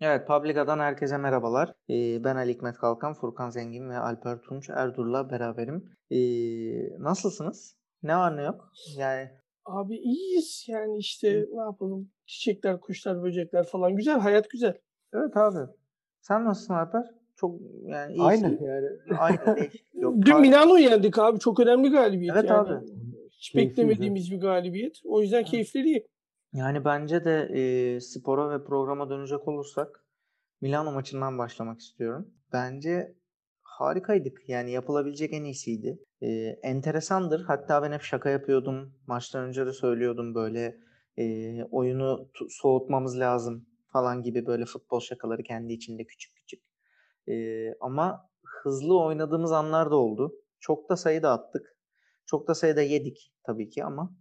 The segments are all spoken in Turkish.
Evet, Publica'dan herkese merhabalar. Ee, ben Ali Hikmet Kalkan, Furkan Zengin ve Alper Tunç Erdur'la beraberim. Ee, nasılsınız? Ne var ne yok? Yani Abi iyiyiz yani işte ne yapalım çiçekler, kuşlar, böcekler falan güzel hayat güzel. evet abi. Sen nasılsın Alper? Çok yani iyisin. Aynı yani. Aynı değişiklik yok. Dün Kar- Milano yendik abi çok önemli galibiyet Evet yani. abi. Hiç Keyifliydi. beklemediğimiz bir galibiyet. O yüzden keyifleri iyi. Yani bence de e, spora ve programa dönecek olursak Milano maçından başlamak istiyorum. Bence harikaydık. Yani yapılabilecek en iyisiydi. E, enteresandır. Hatta ben hep şaka yapıyordum. Maçtan önce de söylüyordum böyle e, oyunu soğutmamız lazım falan gibi böyle futbol şakaları kendi içinde küçük küçük. E, ama hızlı oynadığımız anlar da oldu. Çok da sayı da attık. Çok da sayıda yedik tabii ki ama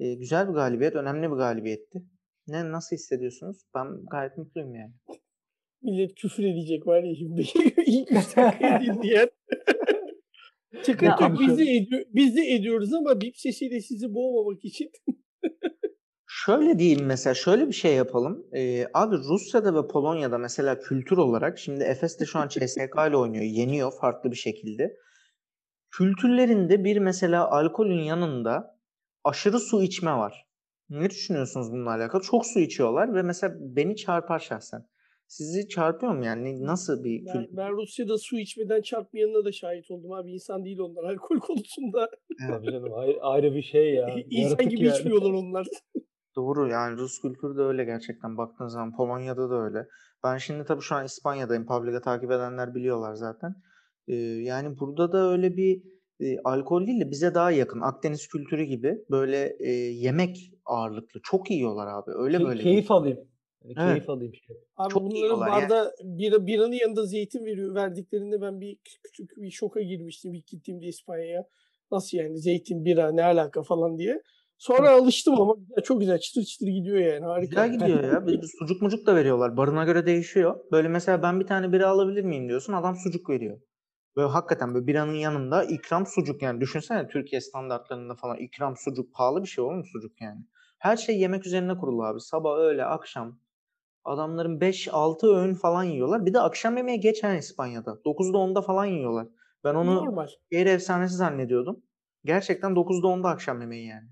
e, güzel bir galibiyet, önemli bir galibiyetti. Ne nasıl hissediyorsunuz? Ben gayet mutluyum yani. Millet küfür edecek var ya şimdi. İlk. Sıkıntı Ya yok. ama Biz de, ediyor, biz de ediyoruz ama bip sesiyle sizi boğmamak için. Şöyle diyeyim mesela şöyle bir şey yapalım. Ee, abi Rusya'da ve Polonya'da mesela kültür olarak şimdi Efes de şu an CSK ile oynuyor. Yeniyor farklı bir şekilde. Kültürlerinde bir mesela alkolün yanında aşırı su içme var. Ne düşünüyorsunuz bununla alakalı? Çok su içiyorlar ve mesela beni çarpar şahsen. Sizi çarpıyor mu yani? Nasıl bir Ben, kültür? ben Rusya'da su içmeden çarpmayanına da şahit oldum abi. İnsan değil onlar alkol konusunda. Tabii canım ayrı, ayrı bir şey ya. İnsan Yaratık gibi yani. içmiyorlar onlar. Doğru yani Rus kültürü de öyle gerçekten baktığın zaman Polonya'da da öyle. Ben şimdi tabii şu an İspanya'dayım. Publica takip edenler biliyorlar zaten. Ee, yani burada da öyle bir e, alkol değil de bize daha yakın. Akdeniz kültürü gibi böyle e, yemek ağırlıklı. Çok yiyorlar abi. Öyle Key- böyle keyif alayım. Yani Evet. Keyif alayım işte. Abi Çok bunların yiyorlar yani. barda bira, biranın yanında zeytin veriyor. Verdiklerinde ben bir küçük bir şoka girmiştim ilk gittiğimde İspanya'ya. Nasıl yani zeytin, bira ne alaka falan diye. Sonra alıştım ama güzel, çok güzel çıtır çıtır gidiyor yani harika. Güzel gidiyor ya. Bir sucuk mucuk da veriyorlar. Barına göre değişiyor. Böyle mesela ben bir tane bira alabilir miyim diyorsun. Adam sucuk veriyor. Böyle hakikaten böyle biranın yanında ikram sucuk yani. Düşünsene Türkiye standartlarında falan ikram sucuk pahalı bir şey olur mu sucuk yani? Her şey yemek üzerine kurulu abi. Sabah, öğle, akşam. Adamların 5-6 öğün falan yiyorlar. Bir de akşam yemeği geçen İspanya'da. 9'da 10'da falan yiyorlar. Ben onu Normal. şehir efsanesi zannediyordum. Gerçekten 9'da 10'da akşam yemeği yani.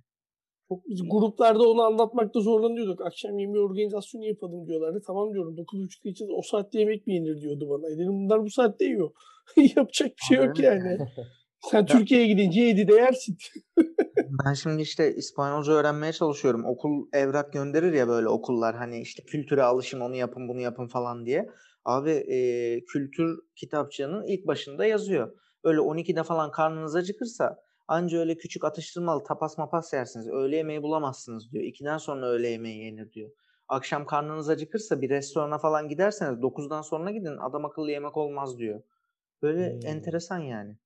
Biz gruplarda onu anlatmakta zorlanıyorduk. Akşam yemeği organizasyonu yapalım diyorlardı. Tamam diyorum 9.30'da için o saatte yemek mi yenir diyordu bana. E dedim bunlar bu saatte yiyor. Yapacak bir şey yok yani. Sen Türkiye'ye gidince 7'de yersin. Ben şimdi işte İspanyolca öğrenmeye çalışıyorum. Okul evrak gönderir ya böyle okullar hani işte kültüre alışın onu yapın bunu yapın falan diye. Abi e, kültür kitapçığının ilk başında yazıyor. Öyle 12'de falan karnınız acıkırsa anca öyle küçük atıştırmalı tapas mapas yersiniz. Öğle yemeği bulamazsınız diyor. 2'den sonra öğle yemeği yenir diyor. Akşam karnınız acıkırsa bir restorana falan giderseniz 9'dan sonra gidin adam akıllı yemek olmaz diyor. Böyle Hmm. enteresan yani.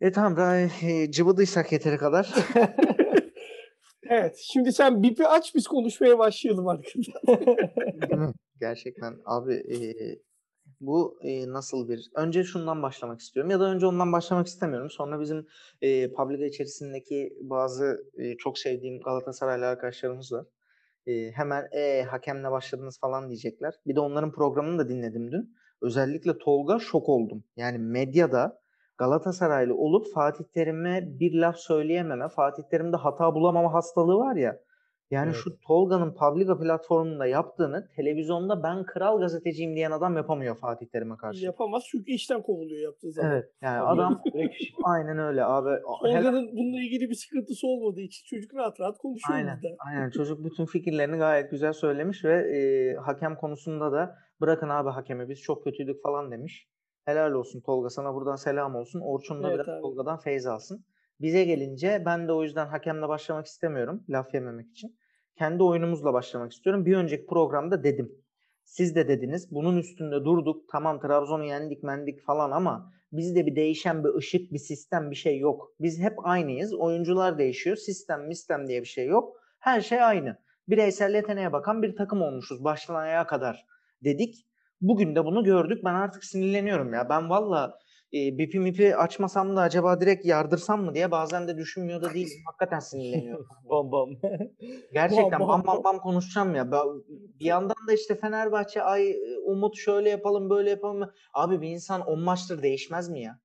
E tamam daha e, cıvıdıysak yeteri kadar. Evet. Şimdi sen BIP'i aç biz konuşmaya başlayalım mi? Gerçekten abi e, bu e, nasıl bir... Önce şundan başlamak istiyorum ya da önce ondan başlamak istemiyorum. Sonra bizim e, Publica içerisindeki bazı e, çok sevdiğim Galatasaraylı arkadaşlarımız var. E, hemen e, hakemle başladınız falan diyecekler. Bir de onların programını da dinledim dün. Özellikle Tolga şok oldum. Yani medyada Galatasaraylı olup Fatih Terim'e bir laf söyleyememe, Fatih Terim'de hata bulamama hastalığı var ya. Yani Evet. şu Tolga'nın Publica platformunda yaptığını televizyonda ben kral gazeteciyim diyen adam yapamıyor Fatih Terim'e karşı. Yapamaz çünkü işten kovuluyor yaptığı zaman. Evet. Yani Tabii. adam aynen öyle abi. Tolga'nın bununla ilgili bir sıkıntısı olmadığı için çocuk rahat rahat konuşuyor Aynen. bizde. Aynen. Çocuk bütün fikirlerini gayet güzel söylemiş ve e, hakem konusunda da bırakın abi hakemi biz çok kötüydük falan demiş. Helal olsun Tolga sana buradan selam olsun. Orçun da Evet biraz abi. Tolga'dan feyz alsın. Bize gelince ben de o yüzden hakemle başlamak istemiyorum laf yememek için. Kendi oyunumuzla başlamak istiyorum. Bir önceki programda dedim. Siz de dediniz. Bunun üstünde durduk. Tamam Trabzon'u yendik mendik falan ama bizde bir değişen bir ışık, bir sistem bir şey yok. Biz hep aynıyız. Oyuncular değişiyor. Sistem, mistem diye bir şey yok. Her şey aynı. Bireysel yeteneğe bakan bir takım olmuşuz baştan ayağa kadar dedik. Bugün de bunu gördük. Ben artık sinirleniyorum ya. Ben valla e, bipi mipi açmasam da acaba direkt yardırsam mı diye bazen de düşünmüyor da değilim. Hakikaten sinirleniyorum. Bam bam. Gerçekten Bam, bam bam, bam bam konuşacağım ya. Bir yandan da işte Fenerbahçe ay Umut şöyle yapalım böyle yapalım. Abi bir insan 10 maçtır değişmez mi ya?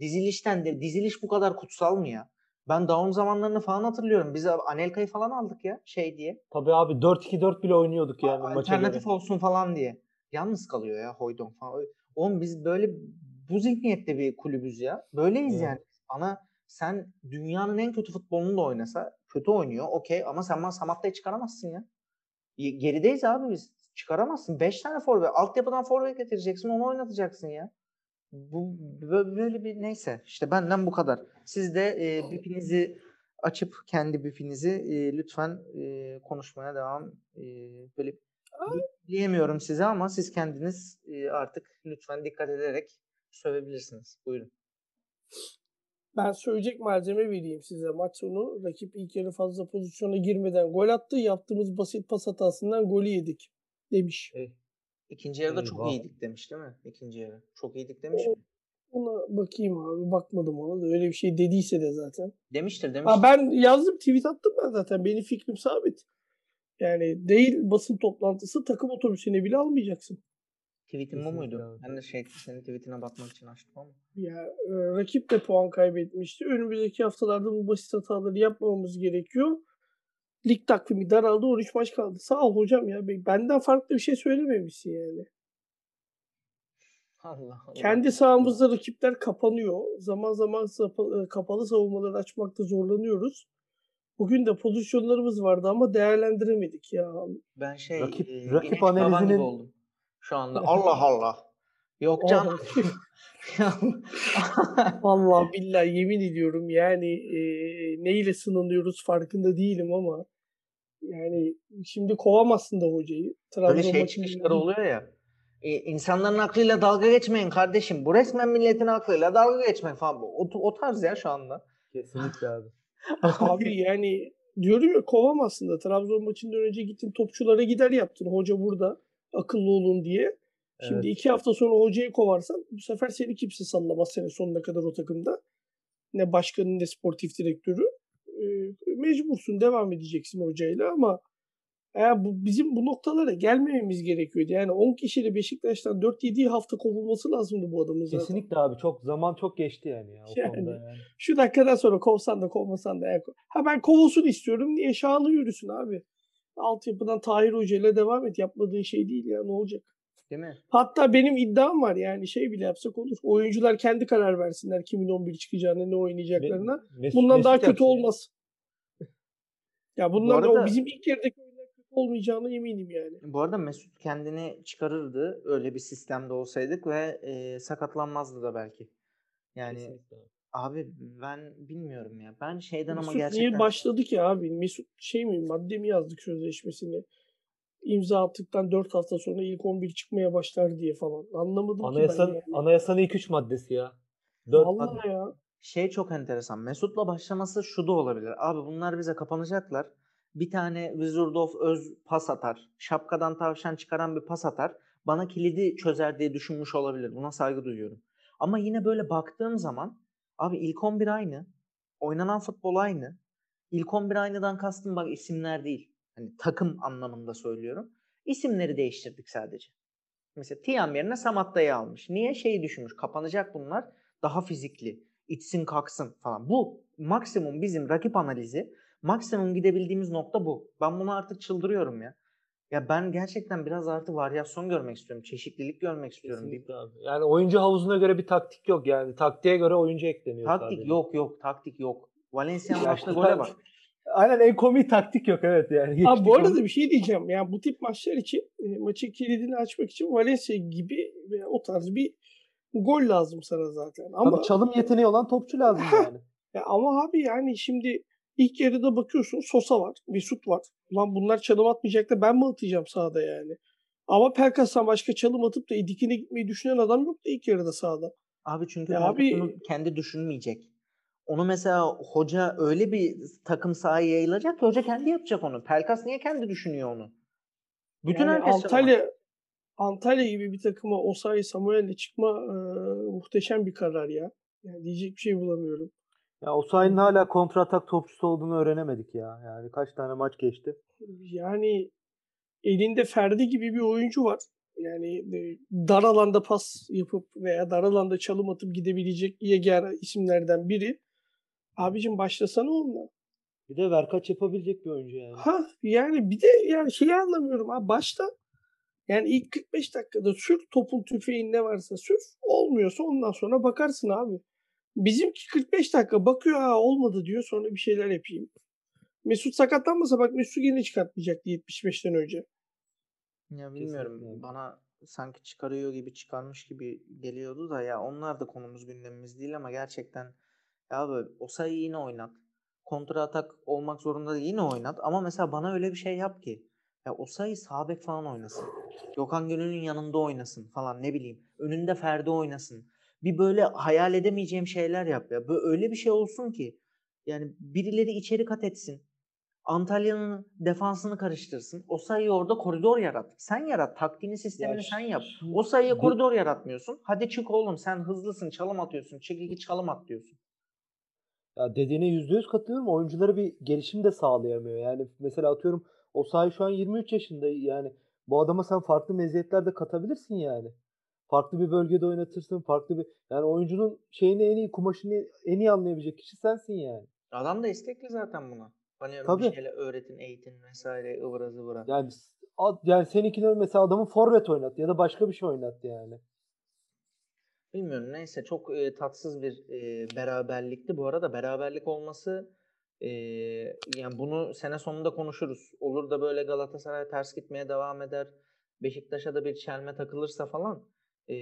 Dizilişten de diziliş bu kadar kutsal mı ya? Ben Daum zamanlarını falan hatırlıyorum. Biz Anelka'yı falan aldık ya şey diye. Tabii abi 4-2-4 bile oynuyorduk yani maça göre. Alternatif olsun falan diye. Yalnız kalıyor ya Hoydon falan. Oğlum biz böyle bu zihniyette bir kulübüz ya. Böyleyiz Evet. yani. Ana sen dünyanın en kötü futbolunu da oynasa kötü oynuyor okey ama sen bana Samatta'yı çıkaramazsın ya. Gerideyiz abi biz. Çıkaramazsın. 5 tane forvet. Altyapıdan forvet getireceksin onu oynatacaksın ya. Bu bö- böyle bir neyse. işte benden bu kadar. Siz de e, bipinizi açıp kendi bipinizi e, lütfen e, konuşmaya devam e, böyle diyemiyorum size ama siz kendiniz e, artık lütfen dikkat ederek sövebilirsiniz. Buyurun. Ben söyleyecek malzeme vereyim size. Maç sonu rakip ilk yarı fazla pozisyona girmeden gol attı. Yaptığımız basit pas hatasından golü yedik demiş. İkinci yarıda çok iyiydik demiş değil mi? İkinci yarı. Çok iyiydik demiş O- mi? Ona bakayım abi. Bakmadım ona da. Öyle bir şey dediyse de zaten. Demiştir demiştir. Ha ben yazdım tweet attım ben zaten. Benim fikrim sabit. Yani değil basın toplantısı takım otobüsüne bile almayacaksın. Tweetin bu muydu? abi. Ben de şey senin tweetine bakmak için açtım ama. Ya e, rakip de puan kaybetmişti. Önümüzdeki haftalarda bu basit hataları yapmamamız gerekiyor. Lig takvimi daraldı. 13 maç kaldı. Sağ ol hocam ya. Benden farklı bir şey söylememişsin yani. Allah Allah. Kendi sahamızda rakipler kapanıyor. Zaman zaman e, kapalı savunmaları açmakta zorlanıyoruz. Bugün de pozisyonlarımız vardı ama değerlendiremedik ya. Ben şey Rakip- e, rakip analizinin- oldum. Şu anda Allah Allah. Yok canım. Vallahi billahi yemin ediyorum yani e, neyle sınanıyoruz farkında değilim ama yani şimdi kovamazsın da hocayı. Böyle Trabzon şey maçında- çıkışları oluyor ya. E, insanların aklıyla dalga geçmeyin kardeşim. Bu resmen milletin aklıyla dalga geçmek falan. O, o tarz ya şu anda. Kesinlikle abi. Abi yani diyorum ya kovamazsın da Trabzon maçından önce gittin topçulara gider yaptın. Hoca burada akıllı olun diye. Şimdi Evet. iki hafta sonra hocayı kovarsan bu sefer seni kimse sallamaz sene sonuna kadar o takımda. Ne başkanın ne sportif direktörü. Ee, mecbursun devam edeceksin hocayla ama eğer bu, bizim bu noktalara gelmememiz gerekiyordu. Yani 10 kişiyle Beşiktaş'tan 4-7 hafta kovulması lazımdı bu adamın zaten. Kesinlikle abi çok zaman çok geçti yani ya o Yani. konuda yani. Şu dakikadan sonra kovsan da kovmasan da. ko- Ha ben kovulsun istiyorum. Niye? Şanlı yürüsün abi. Altyapıdan Tahir Hoca ile devam et. Yapmadığın şey değil ya ne olacak? Değil mi? Hatta benim iddiam var yani şey bile yapsak olur. Oyuncular kendi karar versinler kimin 11 çıkacağını, ne oynayacaklarına. Me- Mesut- Bundan daha Mesut kötü yapsın ya. olmaz. Ya bundan da arada- o bizim ilk kötü olmayacağına eminim yani. Bu arada Mesut kendini çıkarırdı öyle bir sistemde olsaydık ve e, sakatlanmazdı da belki. Yani Kesinlikle abi. ben bilmiyorum ya. Ben şeyden ama Mesut gerçekten niye başladı ki abi? Mesut şey mi madde mi yazdık sözleşmesini? İmza attıktan 4 hafta sonra ilk 11 çıkmaya başlar diye falan. Anlamadım ki ben yani. anayasanın ilk üç maddesi ya. Dört madde. Vallahi ya. şey çok enteresan. Mesut'la başlaması şu da olabilir. Abi bunlar bize kapanacaklar. Bir tane Wizard of Öz pas atar. Şapkadan tavşan çıkaran bir pas atar. Bana kilidi çözer diye düşünmüş olabilir. Buna saygı duyuyorum. Ama yine böyle baktığım zaman abi ilk 11 aynı. Oynanan futbol aynı. İlk 11 aynıdan kastım bak isimler değil. Hani takım anlamında söylüyorum. İsimleri değiştirdik sadece. Mesela Tiam yerine Samatta'yı almış. Niye şeyi düşünmüş? Kapanacak bunlar. Daha fizikli. içsin kalksın falan. Bu maksimum bizim rakip analizi. Maksimum gidebildiğimiz nokta bu. Ben bunu artık çıldırıyorum ya. Ya ben gerçekten biraz artık varyasyon görmek istiyorum. Çeşitlilik görmek istiyorum. Kesinlikle abi. Yani oyuncu havuzuna göre bir taktik yok yani. Taktiğe göre oyuncu ekleniyor taktik sadece. yok yok. Taktik yok. Attığı işte gole bak. Aynen en komik taktik yok evet yani. Abi Geçtik bu arada onu. bir şey diyeceğim. Yani bu tip maçlar için e, maçın kilidini açmak için Valencia gibi veya o tarz bir gol lazım sana zaten. Ama Tabii çalım yeteneği olan topçu lazım yani. ya ama abi yani şimdi ilk yarıda bakıyorsun Sosa var, Mesut var. Ulan bunlar çalım atmayacak da ben mi atacağım sahada yani? Ama Pelkas'tan başka çalım atıp da dikine gitmeyi düşünen adam yok da ilk yarıda sahada. Abi çünkü Ya abi- bunu kendi düşünmeyecek. Onu mesela hoca öyle bir takım sahaya yayılacak ki hoca kendi yapacak onu. Pelkas niye kendi düşünüyor onu? Bütün yani herkes Antalya Antalya gibi bir takıma Osayi Samuel'le çıkma e, muhteşem bir karar ya. Yani diyecek bir şey bulamıyorum. Ya Osayi'nin hala kontra atak topçusu olduğunu öğrenemedik ya. Yani kaç tane maç geçti. Yani elinde Ferdi gibi bir oyuncu var. Yani e, dar alanda pas yapıp veya dar alanda çalım atıp gidebilecek yegane isimlerden biri. Abicim başlasana onunla. Bir de verkaç yapabilecek bir oyuncu yani. Ha yani bir de yani şeyi anlamıyorum ha başta yani ilk 45 dakikada sür topun tüfeğin ne varsa sür olmuyorsa ondan sonra bakarsın abi. Bizimki 45 dakika bakıyor ha olmadı diyor sonra bir şeyler yapayım. Mesut sakatlanmasa bak Mesut yine çıkartmayacaktı 75'ten önce. Ya bilmiyorum Kesinlikle. bana sanki çıkarıyor gibi çıkarmış gibi geliyordu da ya onlar da konumuz gündemimiz değil ama gerçekten ya abi o sayıyı yine oynat. Kontra atak olmak zorunda değil yine oynat ama mesela bana öyle bir şey yap ki ya o sayı sağ bek falan oynasın. Gökhan Gönül'ün yanında oynasın falan ne bileyim. Önünde Ferdi oynasın. Bir böyle hayal edemeyeceğim şeyler yap ya. Böyle öyle bir şey olsun ki yani birileri içeri kat etsin. Antalya'nın defansını karıştırsın. O sayıyı orada koridor yarat. Sen yarat. Taktiğini, sistemini Ya sen yap. O sayıya Bir- koridor yaratmıyorsun. Hadi çık oğlum sen hızlısın çalım atıyorsun. Çık iki çalım at diyorsun. Ya dediğine yüzde yüz katılıyorum. Oyunculara bir gelişim de sağlayamıyor. Yani mesela atıyorum o sahi şu an 23 yaşında yani bu adama sen farklı meziyetler de katabilirsin yani. Farklı bir bölgede oynatırsın. Farklı bir yani oyuncunun şeyini en iyi kumaşını en iyi anlayabilecek kişi sensin yani. Adam da istekli zaten buna. Hani bir Tabii. şeyler öğretin, eğitin vesaire ıvıra zıvıra. Yani yani seninkine mesela adamı forvet oynat ya da başka bir şey oynat yani. Bilmiyorum neyse çok e, tatsız bir e, beraberlikti. Bu arada beraberlik olması e, yani bunu sene sonunda konuşuruz. Olur da böyle Galatasaray ters gitmeye devam eder. Beşiktaş'a da bir çelme takılırsa falan e,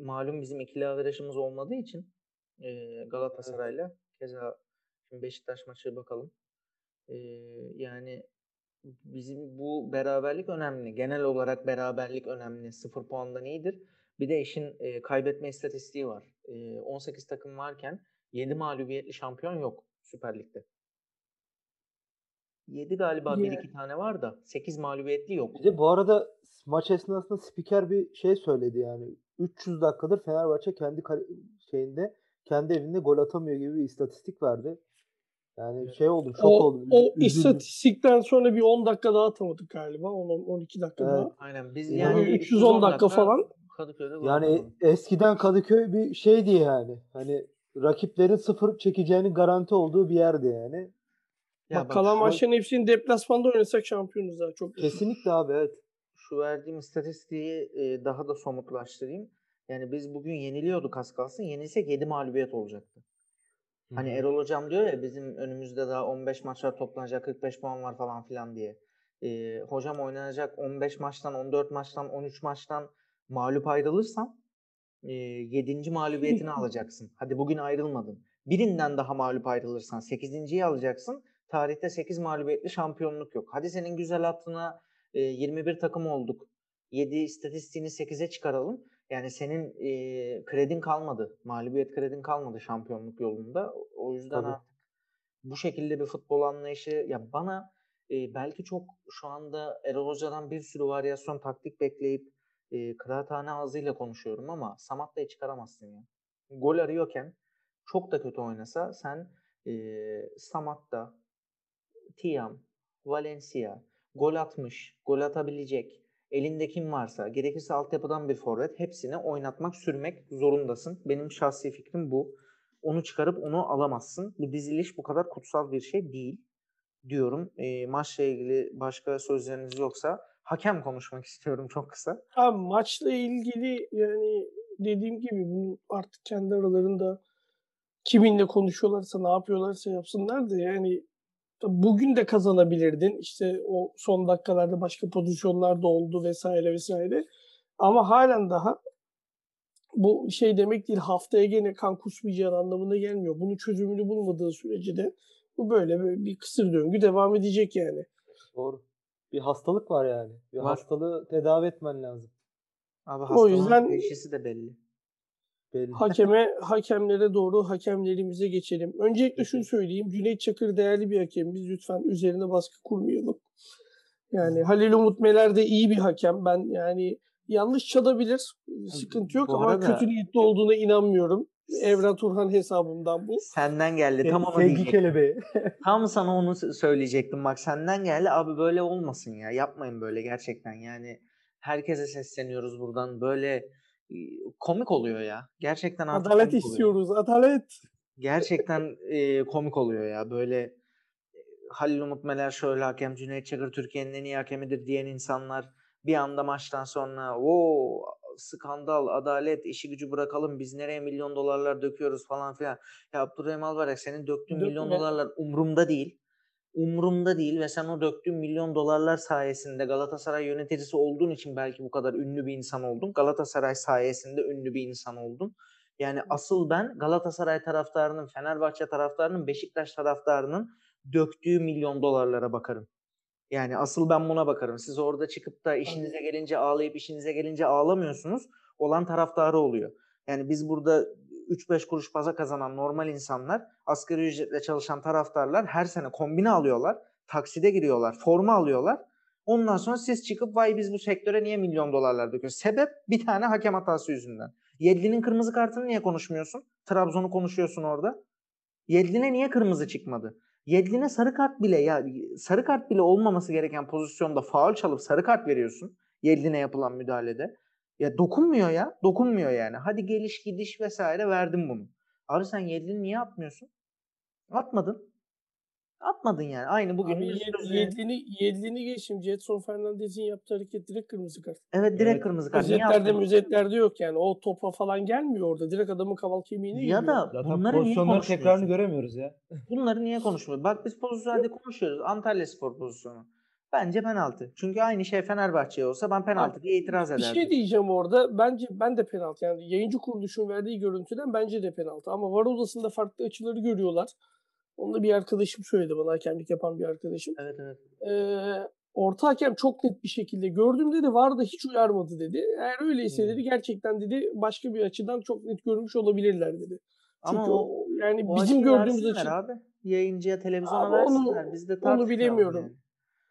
malum bizim ikili averajımız olmadığı için e, Galatasaray'la keza şimdi Beşiktaş maçı bakalım. E, yani bizim bu beraberlik önemli. Genel olarak beraberlik önemli. Sıfır puandan iyidir. Bir de işin e, kaybetme istatistiği var. E, 18 takım varken 7 mağlubiyetli şampiyon yok Süper Lig'de. 7 galiba Ya. 1-2 tane var da 8 mağlubiyetli yok. Bir de bu arada maç esnasında spiker bir şey söyledi yani. 300 dakikadır Fenerbahçe kendi şeyinde kendi evinde gol atamıyor gibi bir istatistik verdi. Yani şey oldum, şok O, oldum. o üzüldüm. istatistikten sonra bir 10 dakika daha atamadık galiba. 10-12 dakika Evet. daha. Aynen biz Yani yani 310 dakika falan. Kadıköy'de Yani atamadık. eskiden Kadıköy bir şeydi yani. Hani rakiplerin sıfır çekeceğinin garanti olduğu bir yerdi yani. Ya Bak bak kalan maçların hepsini deplasmanda oynasak şampiyonuz daha çok. Kesinlikle abi evet. Şu verdiğim istatistiği e, daha da somutlaştırayım. Yani biz bugün yeniliyorduk az kalsın. Yenilsek 7 mağlubiyet olacaktı. Hani Hı hı. Erol Hocam diyor ya bizim önümüzde daha 15 maçlar toplanacak 45 puan var falan filan diye. E, hocam oynanacak 15 maçtan 14 maçtan 13 maçtan mağlup ayrılırsan e, 7. mağlubiyetini alacaksın. Hadi bugün ayrılmadın. Birinden daha mağlup ayrılırsan 8.yi alacaksın. Tarihte 8 mağlubiyetli şampiyonluk yok. Hadi senin güzel hatırına e, 21 takım olduk. 7 istatistiğini 8'e çıkaralım. Yani senin e, kredin kalmadı. Mağlubiyet kredin kalmadı şampiyonluk yolunda. O yüzden Tabii. artık bu şekilde bir futbol anlayışı ya bana e, belki çok şu anda Erol Hoca'dan bir sürü varyasyon taktik bekleyip e, kıraathane ağzıyla konuşuyorum ama Samatta'yı çıkaramazsın ya. Gol arıyorken çok da kötü oynasa sen e, Samatta, Tiam, Valencia gol atmış, gol atabilecek, elinde kim varsa, gerekirse altyapıdan bir forvet hepsini oynatmak, sürmek zorundasın. Benim şahsi fikrim bu. Onu çıkarıp onu alamazsın. Bu diziliş bu kadar kutsal bir şey değil diyorum. E, maçla ilgili başka sözleriniz yoksa hakem konuşmak istiyorum çok kısa. Abi maçla ilgili yani dediğim gibi bunu artık kendi aralarında kiminle konuşuyorlarsa ne yapıyorlarsa yapsınlar da yani bugün de kazanabilirdin. İşte o son dakikalarda başka pozisyonlar da oldu vesaire vesaire. Ama halen daha bu şey demek değil haftaya gene kan kusmayacağın anlamına gelmiyor. Bunun çözümünü bulmadığı sürece de bu böyle, böyle bir kısır döngü devam edecek yani. Doğru. Bir hastalık var yani. Bir Var. hastalığı tedavi etmen lazım. Abi O hastalığın yüzden- teşhisi de belli. Belli. Hakeme, hakemlere doğru hakemlerimize geçelim. Öncelikle şunu söyleyeyim. Cüneyt Çakır değerli bir hakemimiz. Lütfen üzerine baskı kurmayalım. Yani Halil Umut Meler de iyi bir hakem. Ben yani yanlış çalabilir. Sıkıntı yok Bu ama arada- kötü niyetli olduğuna inanmıyorum. Evren Turhan hesabımdan bu. Senden geldi. Tam onu Sevgi kelebeği. Tam sana onu söyleyecektim bak senden geldi abi böyle olmasın ya yapmayın böyle gerçekten yani herkese sesleniyoruz buradan böyle komik oluyor ya gerçekten artık Adalet oluyor. istiyoruz. Adalet. Gerçekten e, komik oluyor ya böyle Halil Umut Meler şöyle hakem Cüneyt Çakır Türkiye'nin en iyi hakemidir diyen insanlar bir anda maçtan sonra o skandal adalet işi gücü bırakalım biz nereye milyon dolarlar döküyoruz falan filan. Ya Abdurrahim Albayrak senin döktüğün milyon Dökme. dolarlar umrumda değil. Umrumda değil ve sen o döktüğün milyon dolarlar sayesinde Galatasaray yöneticisi olduğun için belki bu kadar ünlü bir insan oldun. Galatasaray sayesinde ünlü bir insan oldun. Yani asıl ben Galatasaray taraftarının, Fenerbahçe taraftarının, Beşiktaş taraftarının döktüğü milyon dolarlara bakarım. Yani asıl ben buna bakarım. Siz orada çıkıp da işinize gelince ağlayıp işinize gelince ağlamıyorsunuz. Olan taraftarı oluyor. Yani biz burada 3-5 kuruş fazla kazanan normal insanlar, asgari ücretle çalışan taraftarlar her sene kombine alıyorlar. Takside giriyorlar, forma alıyorlar. Ondan sonra siz çıkıp vay biz bu sektöre niye milyon dolarlar döküyoruz? Sebep bir tane hakem hatası yüzünden. Yedlin'in kırmızı kartını niye konuşmuyorsun? Trabzon'u konuşuyorsun orada. Yedlin'e niye kırmızı çıkmadı? Yedlin'e sarı kart bile ya sarı kart bile olmaması gereken pozisyonda faul çalıp sarı kart veriyorsun. Yedlin'e yapılan müdahalede. Ya dokunmuyor ya. Dokunmuyor yani. Hadi geliş gidiş vesaire verdim bunu. Abi sen Yedlin'i niye atmıyorsun? Atmadın. Atmadın yani. Aynı bugün Abi Yedlin'i, Yedlin'i geçim. Jetson Fernandez'in yaptığı hareket direkt kırmızı kart. Evet direkt Evet. kırmızı kart. Niye Özetlerde müzetlerde yok yani. O topa falan gelmiyor orada. Direkt adamın kaval kemiğine Ya geliyor. da Zaten bunları niye pozisyonların tekrarını göremiyoruz ya. Bunları niye konuşmuyoruz? Bak biz pozisyonda konuşuyoruz. Antalya Spor pozisyonu. Bence penaltı. Çünkü aynı şey Fenerbahçe'ye olsa ben penaltı diye itiraz Bir ederdim. şey diyeceğim orada. Bence ben de penaltı. Yani yayıncı kuruluşun verdiği görüntüden bence de penaltı. Ama var odasında farklı açıları görüyorlar. Onu da bir arkadaşım söyledi bana hakemlik yapan bir arkadaşım. Evet evet. Ee, orta hakem çok net bir şekilde gördüm dedi. Var da hiç uyarmadı dedi. Eğer öyleyse Hmm. dedi gerçekten dedi başka bir açıdan çok net görmüş olabilirler dedi. Çünkü Ama o, o, yani o bizim gördüğümüz versinler açı. abi. Yayıncıya, televizyona Ama onu- versinler. Biz de tartışmayalım bilemiyorum. yani.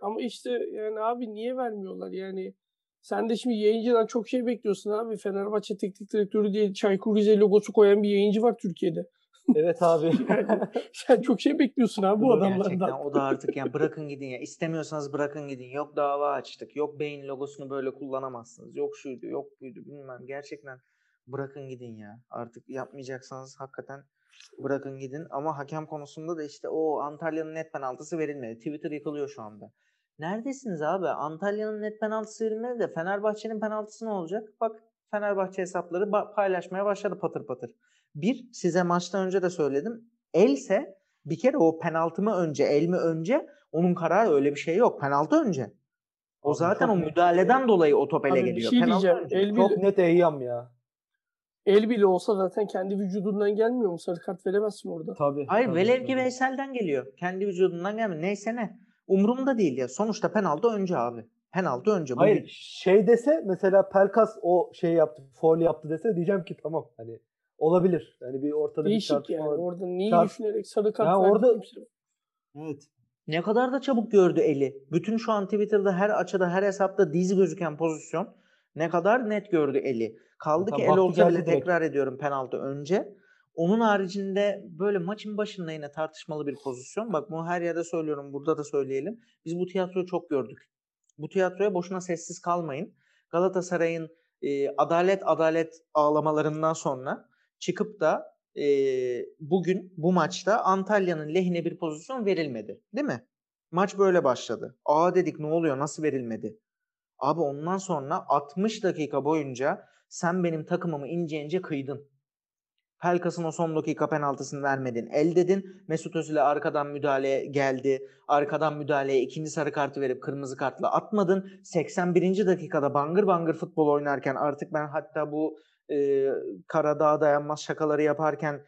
Ama işte yani abi niye vermiyorlar yani sen de şimdi yayıncıdan çok şey bekliyorsun abi. Fenerbahçe teknik direktörü diye Çaykur Rize logosu koyan bir yayıncı var Türkiye'de. Evet abi. Yani sen çok şey bekliyorsun abi bu Gerçekten adamlardan. o da artık yani bırakın gidin ya. İstemiyorsanız bırakın gidin. Yok dava açtık. Yok beyin logosunu böyle kullanamazsınız. Yok şuydu, yok buydu bilmem. Gerçekten bırakın gidin ya. Artık yapmayacaksanız hakikaten bırakın gidin. Ama hakem konusunda da işte o Antalya'nın net penaltısı verilmedi. Twitter yıkılıyor şu anda. Neredesiniz abi? Antalya'nın net penaltısı verilmedi de Fenerbahçe'nin penaltısı ne olacak? Bak Fenerbahçe hesapları ba- paylaşmaya başladı patır patır. Bir, size maçtan önce de söyledim. Else bir kere o penaltı mı önce, el mi önce onun kararı öyle bir şey yok. Penaltı önce. O Abi zaten o net. müdahaleden dolayı o top ele Abi bir geliyor. şey Penaltı diyeceğim. önce. El bile, Çok net eyyam ya. el bile olsa zaten kendi vücudundan gelmiyor mu? Sarı kart veremezsin orada. Tabii. Hayır tabii, velev ki. Veysel'den geliyor. Kendi vücudundan gelmiyor. Neyse ne. Umurumda değil ya. Sonuçta penaltı önce abi. Penaltı önce. Bu Hayır bir- şey dese mesela Pelkas o şey yaptı, foul yaptı dese diyeceğim ki tamam hani olabilir. Yani bir ortada bir Değişik tartışma yani. var. Orada neyi Çarp- düşünerek sarı kart Ya verdi orada- kimse- Evet. Ne kadar da çabuk gördü eli. Bütün şu an Twitter'da her açıda her hesapta dizi gözüken pozisyon ne kadar net gördü eli. Kaldı Zaten ki el olsa bile tekrar ediyorum penaltı önce. Onun haricinde böyle maçın başında yine tartışmalı bir pozisyon. Bak bunu her yerde söylüyorum burada da söyleyelim. Biz bu tiyatroyu çok gördük. Bu tiyatroya boşuna sessiz kalmayın. Galatasaray'ın e, adalet adalet ağlamalarından sonra çıkıp da e, bugün bu maçta Antalya'nın lehine bir pozisyon verilmedi. Değil mi? Maç böyle başladı. Aa dedik ne oluyor nasıl verilmedi? Abi ondan sonra 60 dakika boyunca sen benim takımımı ince ince kıydın. Pelkas'ın o son dakika penaltısını vermedin. El dedin. Mesut Özil'e arkadan müdahale geldi. Arkadan müdahaleye ikinci sarı kartı verip kırmızı kartla atmadın. 81. dakikada bangır bangır futbol oynarken artık ben hatta bu e, Karadağ dayanmaz şakaları yaparken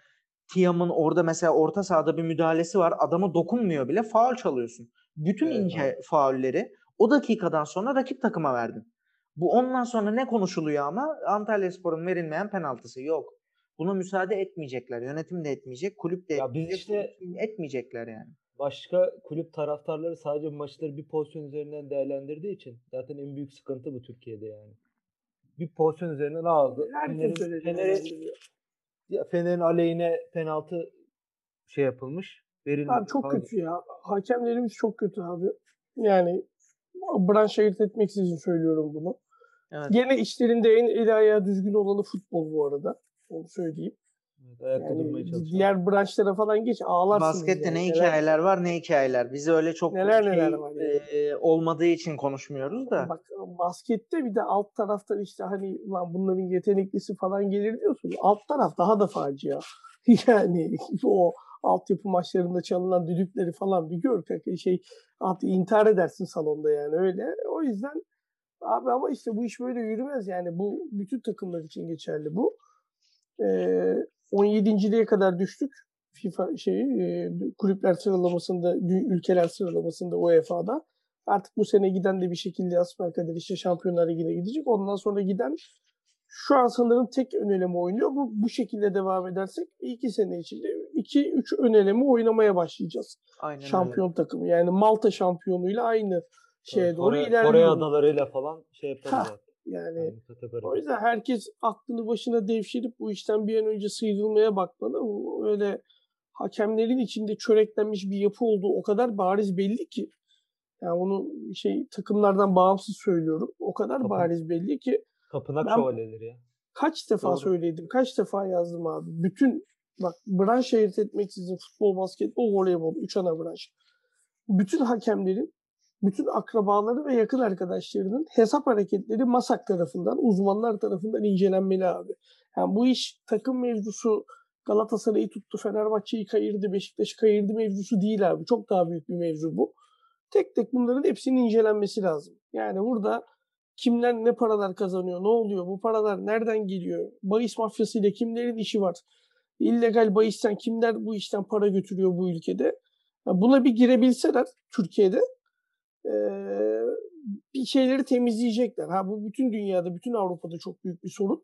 Tiam'ın orada mesela orta sahada bir müdahalesi var. Adama dokunmuyor bile. Faul çalıyorsun. Bütün Evet, ince faulleri o dakikadan sonra rakip takıma verdin. Bu ondan sonra ne konuşuluyor ama Antalyaspor'un verilmeyen penaltısı yok. Buna müsaade etmeyecekler. Yönetim de etmeyecek, kulüp de Ya biz etmeyecek. işte- etmeyecekler yani. Başka kulüp taraftarları sadece maçları bir pozisyon üzerinden değerlendirdiği için zaten en büyük sıkıntı bu Türkiye'de yani. Bir pozisyon üzerinden aldı. Herkes Fener'in-. Ya Fener'in aleyhine penaltı şey yapılmış. Verilmiş. Abi çok falan. kötü ya. Hakemlerimiz çok kötü abi. Yani branş ayırt etmeksizin söylüyorum bunu. Evet. Gene işlerinde en ayağı düzgün olanı futbol bu arada. Onu söyleyeyim. Evet, ayakta Yani durmaya çalışıyor. diğer branşlara falan geç ağlarsınız. Baskette yani. ne Neler- hikayeler var ne hikayeler. Bizi öyle çok Neler şey, neler var yani. e, olmadığı için konuşmuyoruz da. Bak baskette bir de alt taraftan işte hani lan bunların yeteneklisi falan gelir diyorsun. Alt taraf daha da facia. Yani o altyapı maçlarında çalınan düdükleri falan bir gör kanka şey at intihar edersin salonda yani öyle. O yüzden abi ama işte bu iş böyle yürümez yani bu bütün takımlar için geçerli bu. Ee, 17.liğe kadar düştük. FIFA şeyi e, kulüpler sıralamasında, ülkeler sıralamasında UEFA'da. Artık bu sene giden de bir şekilde asperkader işte Şampiyonlar Ligi'ne gidecek. Ondan sonra giden şu an sanırım tek öneleme oynuyor. Bu, bu şekilde devam edersek iki sene içinde 2-3 öneleme oynamaya başlayacağız. Aynen öyle. Şampiyon takımı. Yani Malta şampiyonuyla aynı şeye doğru Kore, ilerliyor. Kore adalarıyla falan şey yaparız. Yani Yani o yüzden herkes aklını başına devşirip bu işten bir an önce sıyrılmaya bakmalı. Bu Öyle hakemlerin içinde çöreklenmiş bir yapı olduğu o kadar bariz belli ki. Yani onu şey takımlardan bağımsız söylüyorum. O kadar Tabii. bariz belli ki Tapınak Ben- şövalyeleri ya. kaç defa Doğru. söyledim, kaç defa yazdım abi. Bütün bak branş ayırt etmeksizin futbol, basketbol, voleybol, üç ana branş. Bütün hakemlerin, bütün akrabaları ve yakın arkadaşlarının hesap hareketleri MASAK tarafından, uzmanlar tarafından incelenmeli abi. Yani bu iş takım mevzusu Galatasaray'ı tuttu, Fenerbahçe'yi kayırdı, Beşiktaş'ı kayırdı mevzusu değil abi. Çok daha büyük bir mevzu bu. Tek tek bunların hepsinin incelenmesi lazım. Yani burada kimler ne paralar kazanıyor, ne oluyor, bu paralar nereden geliyor, bahis mafyasıyla kimlerin işi var, illegal bahisten kimler bu işten para götürüyor bu ülkede. Ya Buna bir girebilseler Türkiye'de bir şeyleri temizleyecekler. Ha bu bütün dünyada, bütün Avrupa'da çok büyük bir sorun.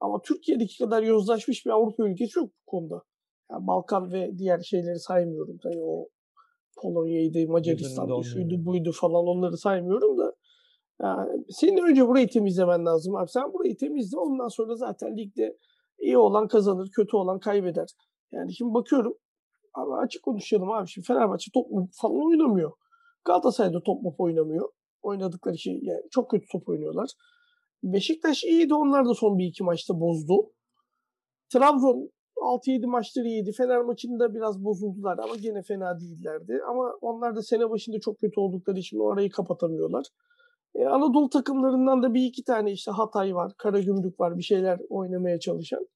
Ama Türkiye'deki kadar yozlaşmış bir Avrupa ülkesi yok bu konuda. Yani Balkan ve diğer şeyleri saymıyorum. Tabii o Polonya'ydı, Macaristan'dı, şuydu, yani. buydu falan onları saymıyorum da. Yani senin önce burayı temizlemen lazım abi. Sen burayı temizle ondan sonra zaten ligde iyi olan kazanır, kötü olan kaybeder. Yani şimdi bakıyorum abi açık konuşalım abi. Şimdi Fenerbahçe top falan oynamıyor. Galatasaray'da top mop oynamıyor. Oynadıkları şey yani çok kötü top oynuyorlar. Beşiktaş iyiydi. Onlar da son bir iki maçta bozdu. Trabzon 6-7 maçları iyiydi. Fener maçında biraz bozuldular ama gene fena değillerdi. Ama onlar da sene başında çok kötü oldukları için o arayı kapatamıyorlar. E, Anadolu takımlarından da bir iki tane işte Hatay var, Karagümrük var bir şeyler oynamaya çalışan.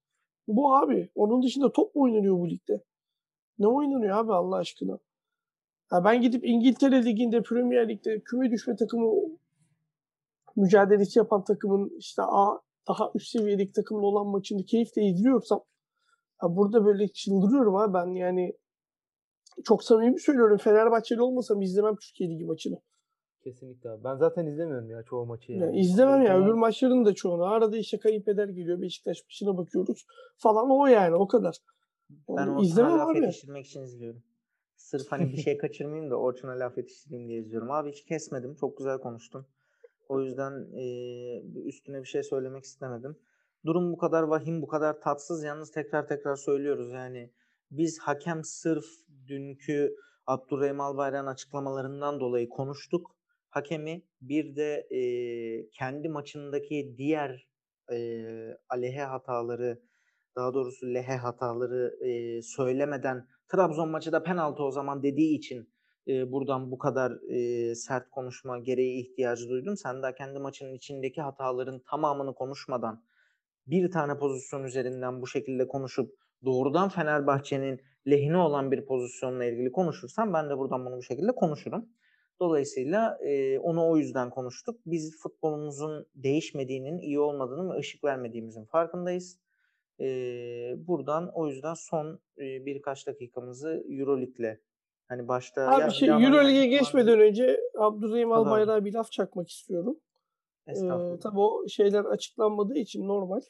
Bu abi. Onun dışında top mu oynanıyor bu ligde? Ne oynanıyor abi Allah aşkına? Ha ben gidip İngiltere Ligi'nde, Premier Lig'de küme düşme takımı mücadelesi yapan takımın işte A daha üst seviyedeki takımla olan maçını keyifle izliyorsam ha burada böyle çıldırıyorum ha ben yani çok samimi söylüyorum Fenerbahçeli olmasam izlemem Türkiye Ligi maçını. Kesinlikle abi. Ben zaten izlemiyorum ya çoğu maçı yani. Yani izlemem ya Ama öbür maçların da çoğunu. Arada işte kayınpeder geliyor Beşiktaş maçına bakıyoruz falan o yani o kadar. Ben Yani Orçun'a izlemem abi. için izliyorum. Sırf hani bir şey kaçırmayayım da Orçun'a laf yetiştireyim diye izliyorum. Abi hiç kesmedim. Çok güzel konuştun. O yüzden eee, üstüne bir şey söylemek istemedim. Durum bu kadar vahim, bu kadar tatsız. Yalnız tekrar tekrar söylüyoruz. Yani biz hakem sırf dünkü Abdurrahim Albayrak'ın açıklamalarından dolayı konuştuk. Hakemi bir de eee, kendi maçındaki diğer eee aleyhe hataları daha doğrusu lehe hataları eee, söylemeden Trabzon maçı da penaltı o zaman dediği için eee, buradan bu kadar eee, sert konuşma gereği ihtiyacı duydum. Sen daha kendi maçının içindeki hataların tamamını konuşmadan bir tane pozisyon üzerinden bu şekilde konuşup doğrudan Fenerbahçe'nin lehine olan bir pozisyonla ilgili konuşursan ben de buradan bunu bu şekilde konuşurum. Dolayısıyla eee, onu o yüzden konuştuk. Biz futbolumuzun değişmediğinin, iyi olmadığının ve ışık vermediğimizin farkındayız. Eee, buradan o yüzden son eee, birkaç dakikamızı Euroleague'le hani başta Abi ya şey Euroleague'e geçmeden önce Abdurrahim. Albayrak'a bir laf çakmak istiyorum. Ee, Estağfurullah. tabii o şeyler açıklanmadığı için normal.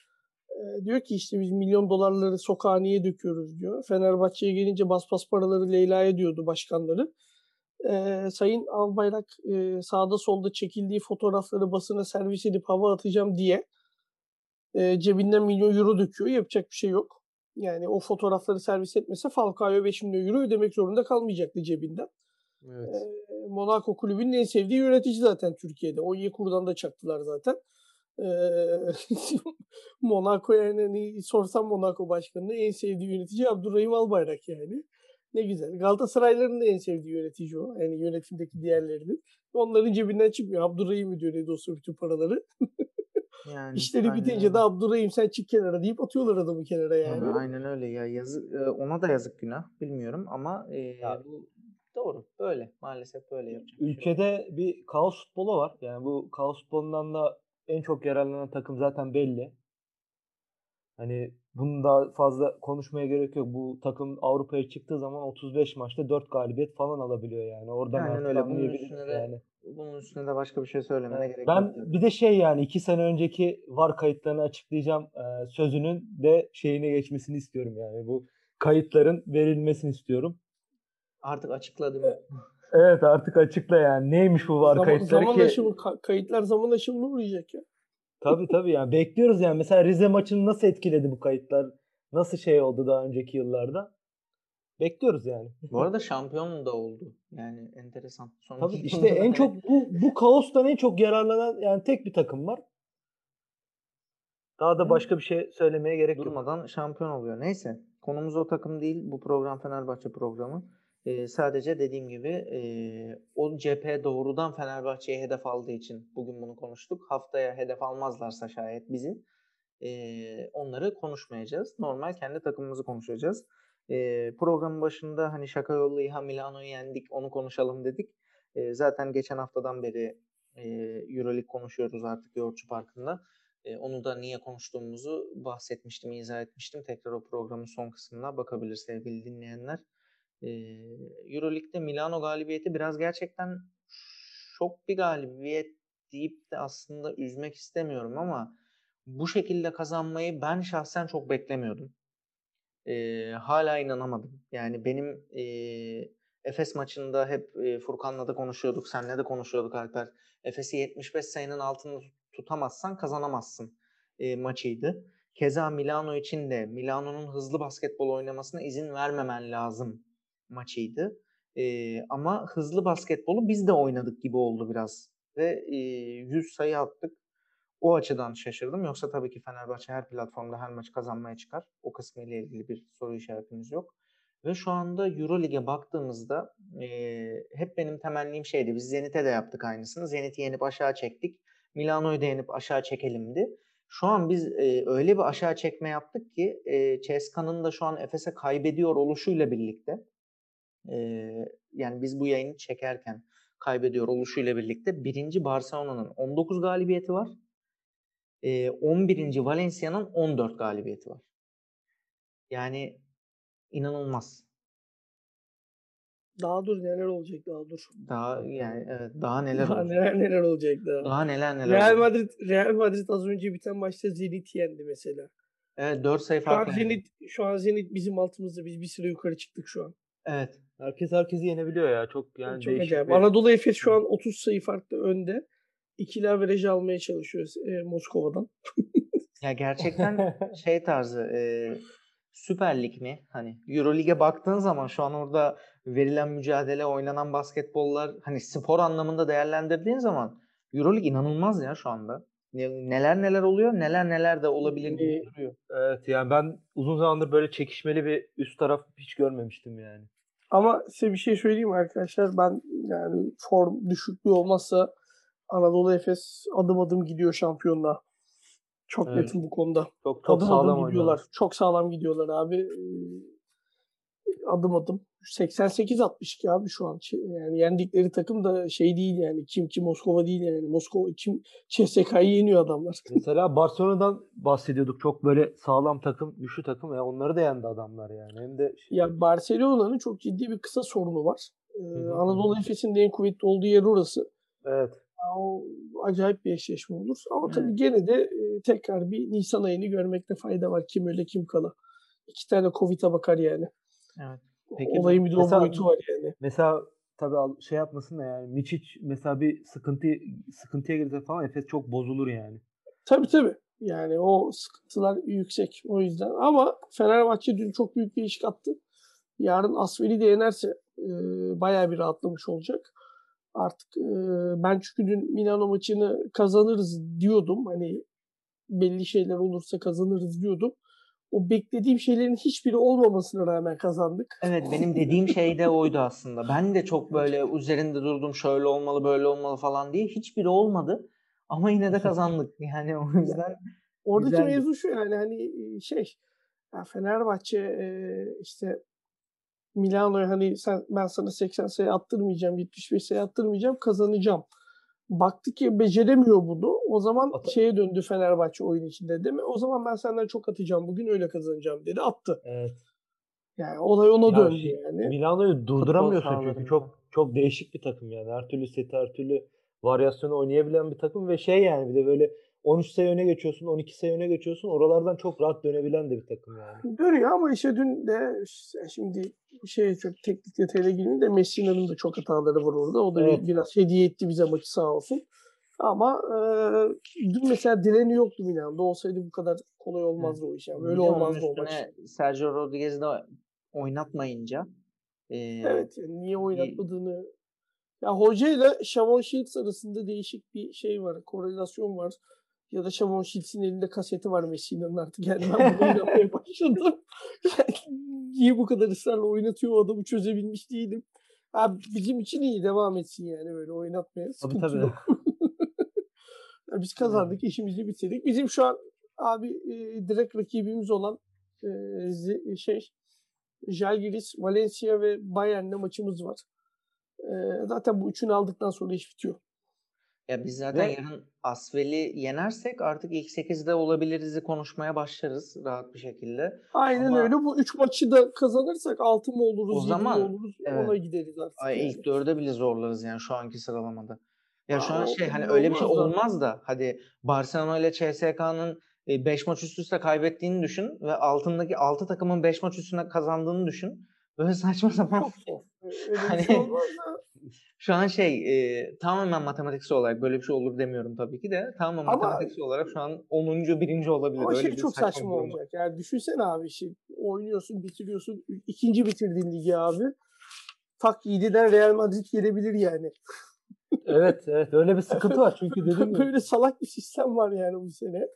Ee, diyor ki işte biz milyon dolarları sokağa niye döküyoruz diyor. Fenerbahçe'ye gelince bas bas paraları Leyla'ya diyordu başkanları. Ee, Sayın Albayrak e, sağda solda çekildiği fotoğrafları basına servis edip hava atacağım diye e, cebinden milyon euro döküyor. Yapacak bir şey yok. Yani o fotoğrafları servis etmese Falcao'ya 5 milyon euro ödemek zorunda kalmayacaktı cebinden. Evet. Ee, Monaco kulübünün en sevdiği yönetici zaten Türkiye'de. Onyekuru'dan da çaktılar zaten. Ee, Monaco yani hani sorsam Monaco başkanının en sevdiği yönetici Abdurrahim Albayrak yani. Ne güzel. Galatasarayların da en sevdiği yönetici o. Yani yönetimdeki diğerlerinin. Onların cebinden çıkmıyor. Abdurrahim ödüyor ne de olsa bütün paraları. Yani İşleri aynen bitince de Abdurrahim sen çık kenara deyip atıyorlar adamı kenara yani. Yani aynen öyle ya yazık e, ona da yazık günah bilmiyorum ama e, Ya- bu doğru böyle maalesef böyle yapacak şey. Ülkede bir kaos futbolu var. Yani bu kaos futbolundan da en çok yararlanan takım zaten belli. Hani bunu daha fazla konuşmaya gerek yok. Bu takım Avrupa'ya çıktığı zaman 35 maçta 4 galibiyet falan alabiliyor yani. Oradan artık öyle. Bunun üstüne de yani. bunun üstüne de başka bir şey söylemene Evet, gerek Ben yok. bir de şey yani iki sene önceki VAR kayıtlarını açıklayacağım e, sözünün de şeyine geçmesini istiyorum yani bu kayıtların verilmesini istiyorum. Artık açıkladı mı? Evet artık açıkla yani neymiş bu VAR Zaman, kayıtları zaman ki aşımı, ka- kayıtlar zaman aşımına uğrayacak ya. Tabii tabii yani bekliyoruz yani mesela Rize maçını nasıl etkiledi bu kayıtlar nasıl şey oldu daha önceki yıllarda bekliyoruz yani. Bu arada şampiyon da oldu. Yani enteresan. Son Tabii işte en çok bu bu kaostan en çok yararlanan yani tek bir takım var. Daha da başka bir şey söylemeye gerek yok. durmadan şampiyon oluyor. Neyse konumuz o takım değil. Bu program Fenerbahçe programı. Ee, sadece dediğim gibi e, o cephe doğrudan Fenerbahçe'ye hedef aldığı için bugün bunu konuştuk. Haftaya hedef almazlarsa şayet bizi e, onları konuşmayacağız. Normal kendi takımımızı konuşacağız. E, programın başında hani şaka yollu İHA Milano'yu yendik onu konuşalım dedik. E, zaten geçen haftadan beri e, Euroleague konuşuyoruz artık Yoğurtçu Parkı'nda. E, onu da niye konuştuğumuzu bahsetmiştim, izah etmiştim. Tekrar o programın son kısmına bakabilir sevgili dinleyenler. E, Euroleague'de Milano galibiyeti biraz gerçekten şok bir galibiyet deyip de aslında üzmek istemiyorum ama bu şekilde kazanmayı ben şahsen çok beklemiyordum. E, hala inanamadım. Yani benim e, Efes maçında hep e, Furkan'la da konuşuyorduk, senle de konuşuyorduk Alper. Efes'i 75 sayının altında tutamazsan kazanamazsın e, maçıydı. Keza Milano için de Milano'nun hızlı basketbol oynamasına izin vermemen lazım maçıydı. E, ama hızlı basketbolu biz de oynadık gibi oldu biraz. Ve e, 100 sayı attık. O açıdan şaşırdım. Yoksa tabii ki Fenerbahçe her platformda her maç kazanmaya çıkar. O kısmı ile ilgili bir soru işaretimiz yok. Ve şu anda Eurolig'e baktığımızda e, hep benim temennim şeydi. Biz Zenit'e de yaptık aynısını. Zenit'i yenip aşağı çektik. Milano'yu da yenip aşağı çekelimdi. Şu an biz e, öyle bir aşağı çekme yaptık ki e, Ceska'nın da şu an Efes'e kaybediyor oluşuyla birlikte e, yani biz bu yayını çekerken kaybediyor oluşuyla birlikte birinci Barcelona'nın 19 galibiyeti var. E, 11. Valencia'nın 14 galibiyeti var. Yani inanılmaz. Daha dur neler olacak daha dur. Daha yani evet daha neler Daha olacak. neler neler olacak daha. Daha neler neler Real. Madrid Real Madrid az önce biten maçta Zenit yendi mesela. Evet 4 sayı Şu an farklı. Zenit şu an Zenit bizim altımızda. Biz bir süre yukarı çıktık şu an. Evet. Herkes herkesi yenebiliyor ya. Çok yani Çok değişik acayip. bir- Anadolu Efes şu an 30 sayı farklı önde. İkili averajı almaya çalışıyoruz e, Moskova'dan. Ya gerçekten şey tarzı e, Süper Lig mi? Hani Eurolig'e baktığın zaman şu an orada verilen mücadele, oynanan basketbollar hani spor anlamında değerlendirdiğin zaman Eurolig inanılmaz ya şu anda. Ne- Neler neler oluyor, neler neler de olabilir gibi Ee, duruyor. Evet yani ben uzun zamandır böyle çekişmeli bir üst taraf hiç görmemiştim yani. Ama size bir şey söyleyeyim arkadaşlar? Ben yani form düşüklüğü olmazsa Anadolu Efes adım adım gidiyor şampiyonluğa. Çok Evet. netim bu konuda. Çok çok adım sağlam adım gidiyorlar. oynuyorlar. Çok sağlam gidiyorlar abi. Ee, Adım adım. 88-62 abi şu an. Ç- Yani yendikleri takım da şey değil yani. Kim ki Moskova değil yani. Moskova kim CSK'yı yeniyor adamlar. Mesela Barcelona'dan bahsediyorduk. Çok böyle sağlam takım, güçlü takım. Ya onları da yendi adamlar yani. Hem de şey- Ya Barcelona'nın çok ciddi bir kısa sorunu var. Ee, hı. Anadolu Efes'in de en kuvvetli olduğu yer orası. evet. Ya O acayip bir eşleşme olur. Ama tabii Evet. gene de e, tekrar bir Nisan ayını görmekte fayda var. Kim öyle kim kala. İki tane Covid'e bakar yani. Evet. Peki Olayın bir de Mesela- boyutu var yani. Mesela tabii şey yapmasın da yani Miçic mesela bir sıkıntı sıkıntıya girse falan Efes çok bozulur yani. Tabii tabii. Yani o sıkıntılar yüksek o yüzden. Ama Fenerbahçe dün çok büyük bir iş kattı. Yarın Asveli de yenerse e, bayağı bir rahatlamış olacak. Artık e, ben çünkü dün Milano maçını kazanırız diyordum. Hani belli şeyler olursa kazanırız diyordum. O beklediğim şeylerin hiçbiri olmamasına rağmen kazandık. Evet benim dediğim şey de oydu aslında. Ben de çok böyle üzerinde durdum şöyle olmalı böyle olmalı falan diye. Hiçbiri olmadı. Ama yine de kazandık. Yani o yüzden Oradaki güzeldi. mevzu şu yani hani şey ya Fenerbahçe e, işte Milano'ya hani sen ben sana 80 sayı attırmayacağım, 75 sayı attırmayacağım, kazanacağım. Baktı ki beceremiyor bunu. O zaman Ata- şeye döndü Fenerbahçe oyun içinde değil mi? O zaman ben senden çok atacağım. Bugün öyle kazanacağım dedi. Attı. Evet. Yani olay ona Ya döndü şey, yani. Milano'yu durduramıyorsun çünkü çok çok değişik bir takım yani. Her türlü seti, her türlü varyasyonu oynayabilen bir takım ve şey yani bir de böyle 13 sayı öne geçiyorsun, 12 sayı öne geçiyorsun. Oralardan çok rahat dönebilen de bir takım yani. Dönüyor ama işte dün de şimdi şey çok teknik detayına girmeyeyim de Messina'nın da çok hataları var orada. O da Evet. biraz hediye etti bize maçı sağ olsun. Ama e, dün mesela direni yoktu Milan'da. Olsaydı bu kadar kolay olmazdı o iş. Yani. Onun olmazdı o maç. Sergio Rodriguez'i de oynatmayınca e, Evet yani niye oynatmadığını ya hocayla Shavon Shields arasında değişik bir şey var. Korelasyon var. Ya da Shavon Shields'in elinde kaseti var Messina'nın artık. Yani ben bunu oynamaya başladım. Yani niye bu kadar ısrarla oynatıyor o adamı çözebilmiş değilim. Abi bizim için iyi devam etsin yani böyle oynatmaya. Tabii tabii. yok. Ya biz kazandık, işimizi bitirdik. Bizim şu an abi e, direkt rakibimiz olan e, zi- şey Jalgiris, Valencia ve Bayern'le maçımız var. E, zaten bu üçünü aldıktan sonra iş bitiyor. Ya biz zaten Ve- yarın Asvel'i yenersek artık ilk 8'de olabiliriz'i konuşmaya başlarız rahat bir şekilde. Aynen Ama- öyle. Bu üç maçı da kazanırsak altı mı oluruz, O zaman, oluruz evet. ona gideriz artık. Ay yani. ilk dörde bile zorlarız yani şu anki sıralamada. Ya şu Aa, an o şey hani öyle bir şey olmaz da. olmaz da hadi Barcelona ile CSK'nın 5 maç üst üste kaybettiğini düşün ve altındaki 6 takımın 5 maç üstüne kazandığını düşün. Böyle saçma sapan Çok zor. Hani- şey şu an şey e, tamamen matematiksel olarak böyle bir şey olur demiyorum tabii ki de tamamen Ama- matematiksel olarak şu an 10. birinci olabilir. Ama Öyle şey bir çok saçma saçma olacak. Yani düşünsene abi şey oynuyorsun, bitiriyorsun. ikinci bitirdin ligi abi. Tak 7'den Real Madrid gelebilir yani. Evet evet öyle bir sıkıntı var çünkü dediğim gibi Böyle salak bir sistem var yani bu sene.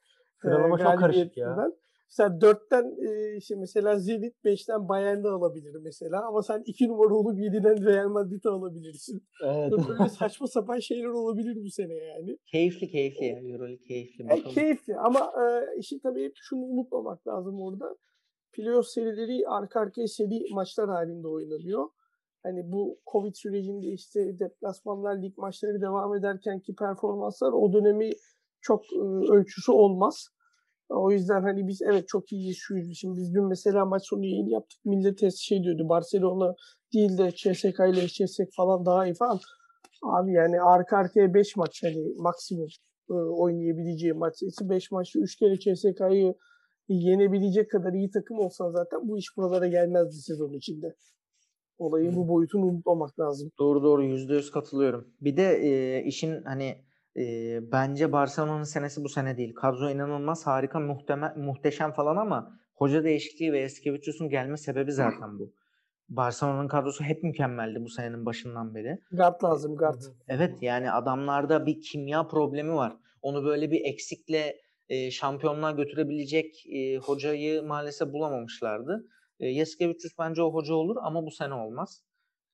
Sıralama Ee, çok karışık ya. Mesela 4'ten e, işte mesela Zenit 5'ten Bayern'de alabilir mesela ama sen 2 numara olup 7'den Real Madrid'i alabilirsin. evet. Böyle saçma sapan şeyler olabilir bu sene yani. Keyifli keyifli ya. Euroleague keyifli. E, Bakalım. keyifli ama e, işi tabii hep şunu unutmamak lazım orada. Playoff serileri arka arkaya seri maçlar halinde oynanıyor. Hani bu Covid sürecinde işte deplasmanlar, lig maçları devam ederkenki performanslar o dönemi çok e, ölçüsü olmaz. O yüzden hani biz evet çok iyiyiz şuyuz. Şimdi biz dün mesela maç sonu yayın yaptık. Millet şey diyordu Barcelona değil de CSK ile eşleşsek falan daha iyi falan. Abi yani arka arkaya 5 maç hani maksimum e, oynayabileceği maç sayısı 5 maçta 3 kere CSK'yı yenebilecek kadar iyi takım olsan zaten bu iş buralara gelmezdi sezon içinde. Olayın bu boyutunu unutmamak lazım. Doğru doğru yüzde yüz katılıyorum. Bir de e, işin hani e, bence Barcelona'nın senesi bu sene değil. Kadro inanılmaz harika muhteme, muhteşem falan ama hoca değişikliği ve Eskevicius'un gelme sebebi zaten bu. Barcelona'nın kadrosu hep mükemmeldi bu senenin başından beri. Guard lazım guard. Evet yani adamlarda bir kimya problemi var. Onu böyle bir eksikle e, şampiyonluğa götürebilecek e, hocayı maalesef bulamamışlardı. E, Yaskevicius bence o hoca olur ama bu sene olmaz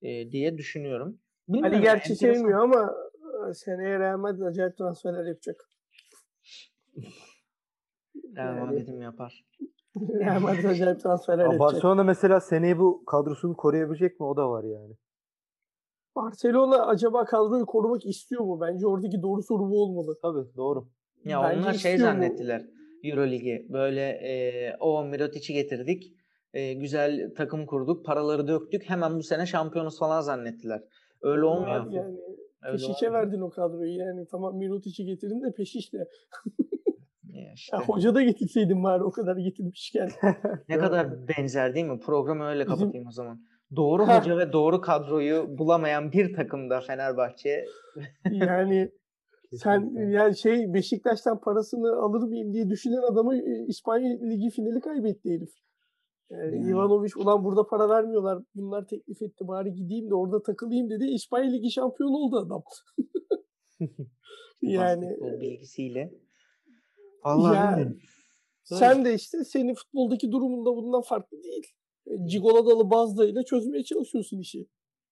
e, diye düşünüyorum. Bilmiyorum, Ali gerçi enteresan. sevmiyor ama seneye Real Madrid acayip transferler yapacak. Real Yani- Madrid'im yapar. Real Madrid acayip transferler yapacak. Barcelona mesela seneye bu kadrosunu koruyabilecek mi? O da var yani. Barcelona acaba kadroyu korumak istiyor mu? Bence oradaki doğru soru bu olmalı. Tabii doğru. Ya Bence onlar şey istiyor mu? zannettiler Euroligi. Böyle e, o Mirotic'i getirdik. e, güzel takım kurduk. Paraları döktük. Hemen bu sene şampiyonuz falan zannettiler. Öyle olmuyor. Yani Peşiş'e verdin o kadroyu yani. Tamam Mirotic'i getirin de Peşiş'le. İşte. Ya hoca da getirseydin bari o kadar getirmişken. Ne kadar benzer değil mi? Programı öyle Bizim- kapatayım o zaman. Doğru hoca ve doğru kadroyu bulamayan bir takımda Fenerbahçe. yani Sen yani şey Beşiktaş'tan parasını alır mıyım diye düşünen adamı e, İspanya Ligi finali kaybetti herif. Yani Yani. Ivanovic ulan burada para vermiyorlar. Bunlar teklif etti bari gideyim de orada takılayım dedi. İspanya Ligi şampiyonu oldu adam. yani Basketbol bilgisiyle. Vallahi Ya, bilmiyorum. Böyle. sen de işte senin futboldaki durumunda bundan farklı değil. E, Cigoladalı Bazda'yla çözmeye çalışıyorsun işi.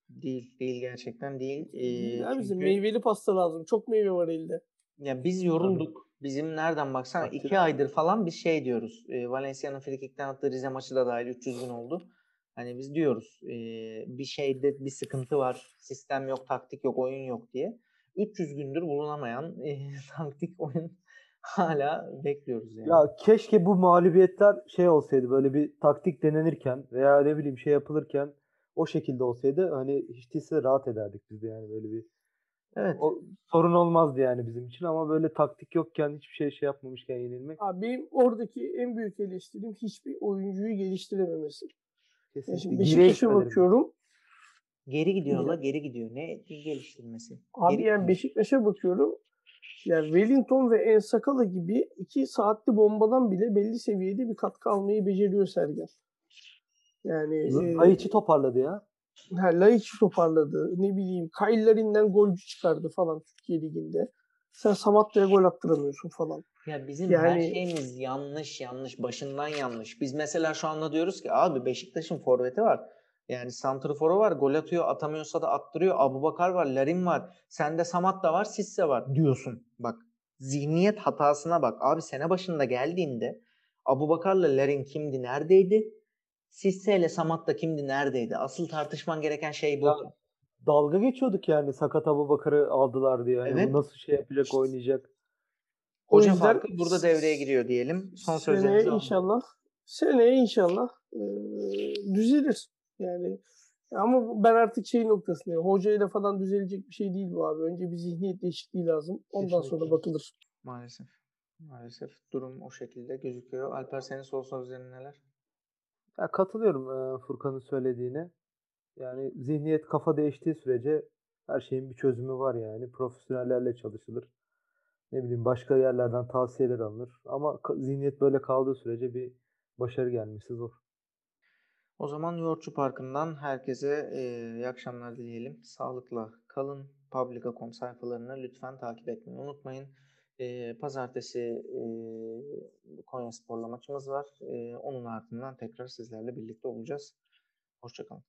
Değil, değil gerçekten değil. Ee, ya çünkü meyveli pasta lazım. Çok meyve var elde. ya biz yorulduk. Bizim nereden baksana Takdir. iki aydır falan bir şey diyoruz. Ee, Valencia'nın frikikten attığı Rize maçı da dahil 300 gün oldu. Hani biz diyoruz ee, bir şeyde bir sıkıntı var. Sistem yok, taktik yok, oyun yok diye. 300 gündür bulunamayan ee, taktik oyun hala bekliyoruz yani. Ya keşke bu mağlubiyetler şey olsaydı böyle bir taktik denenirken veya ne bileyim şey yapılırken o şekilde olsaydı hani hiç değilse rahat ederdik biz de yani böyle bir evet. o sorun olmazdı yani bizim için ama böyle taktik yokken hiçbir şey şey yapmamışken yenilmek Abi benim oradaki en büyük eleştirim hiçbir oyuncuyu geliştirememesi. Yani kesinlikle şimdi gireç Beşiktaş'a bakıyorum. Geri gidiyor la geri gidiyor. Ne geliştirmesi? Abi Geri yani. Beşiktaş'a bakıyorum. Yani Wellington ve Ensakala gibi iki saatli bombadan bile belli seviyede bir katkı almayı beceriyor Sergen. Yani e, Laiç'i toparladı ya. Ha, Laiç'i toparladı. Ne bileyim Kaylerin'den golcü çıkardı falan Türkiye Ligi'nde. Sen Samatta'ya gol attıramıyorsun falan. Ya bizim her Yani- şeyimiz yanlış yanlış başından yanlış. Biz mesela şu anda diyoruz ki abi Beşiktaş'ın forveti var. Yani santrforu var. Gol atıyor atamıyorsa da attırıyor. Abubakar var. Larin var. Sende Samat da var. Sisse var diyorsun. Bak zihniyet hatasına bak. Abi sene başında geldiğinde Abubakar'la Larin kimdi neredeydi? Sisse ile Samat da kimdi neredeydi? Asıl tartışman gereken şey bu. Ya, Dalga geçiyorduk yani Sakat Abubakar'ı aldılar diye. Yani Evet. nasıl şey yapacak oynayacak. Hoca yüzden farkı burada devreye giriyor diyelim. Son sözlerinizi inşallah seneye inşallah e, düzelir. Yani ama ben artık şey noktasındayım. Hocayla falan düzelecek bir şey değil bu abi. Önce bir zihniyet değişikliği lazım. Ondan sonra Kesinlikle. bakılır. Maalesef. Maalesef durum o şekilde gözüküyor. Alper senin son sözlerin neler? Ya katılıyorum Furkan'ın söylediğine. Yani zihniyet kafa değiştiği sürece her şeyin bir çözümü var yani. Profesyonellerle çalışılır. Ne bileyim başka yerlerden tavsiyeler alınır. Ama zihniyet böyle kaldığı sürece bir başarı gelmesi zor. O zaman Yoğurtçu Parkı'ndan herkese iyi akşamlar dileyelim. Sağlıkla kalın. Publica.com sayfalarını lütfen takip etmeyi unutmayın. E, pazartesi e, Konya Spor'la maçımız var. E, onun ardından tekrar sizlerle birlikte olacağız. Hoşçakalın.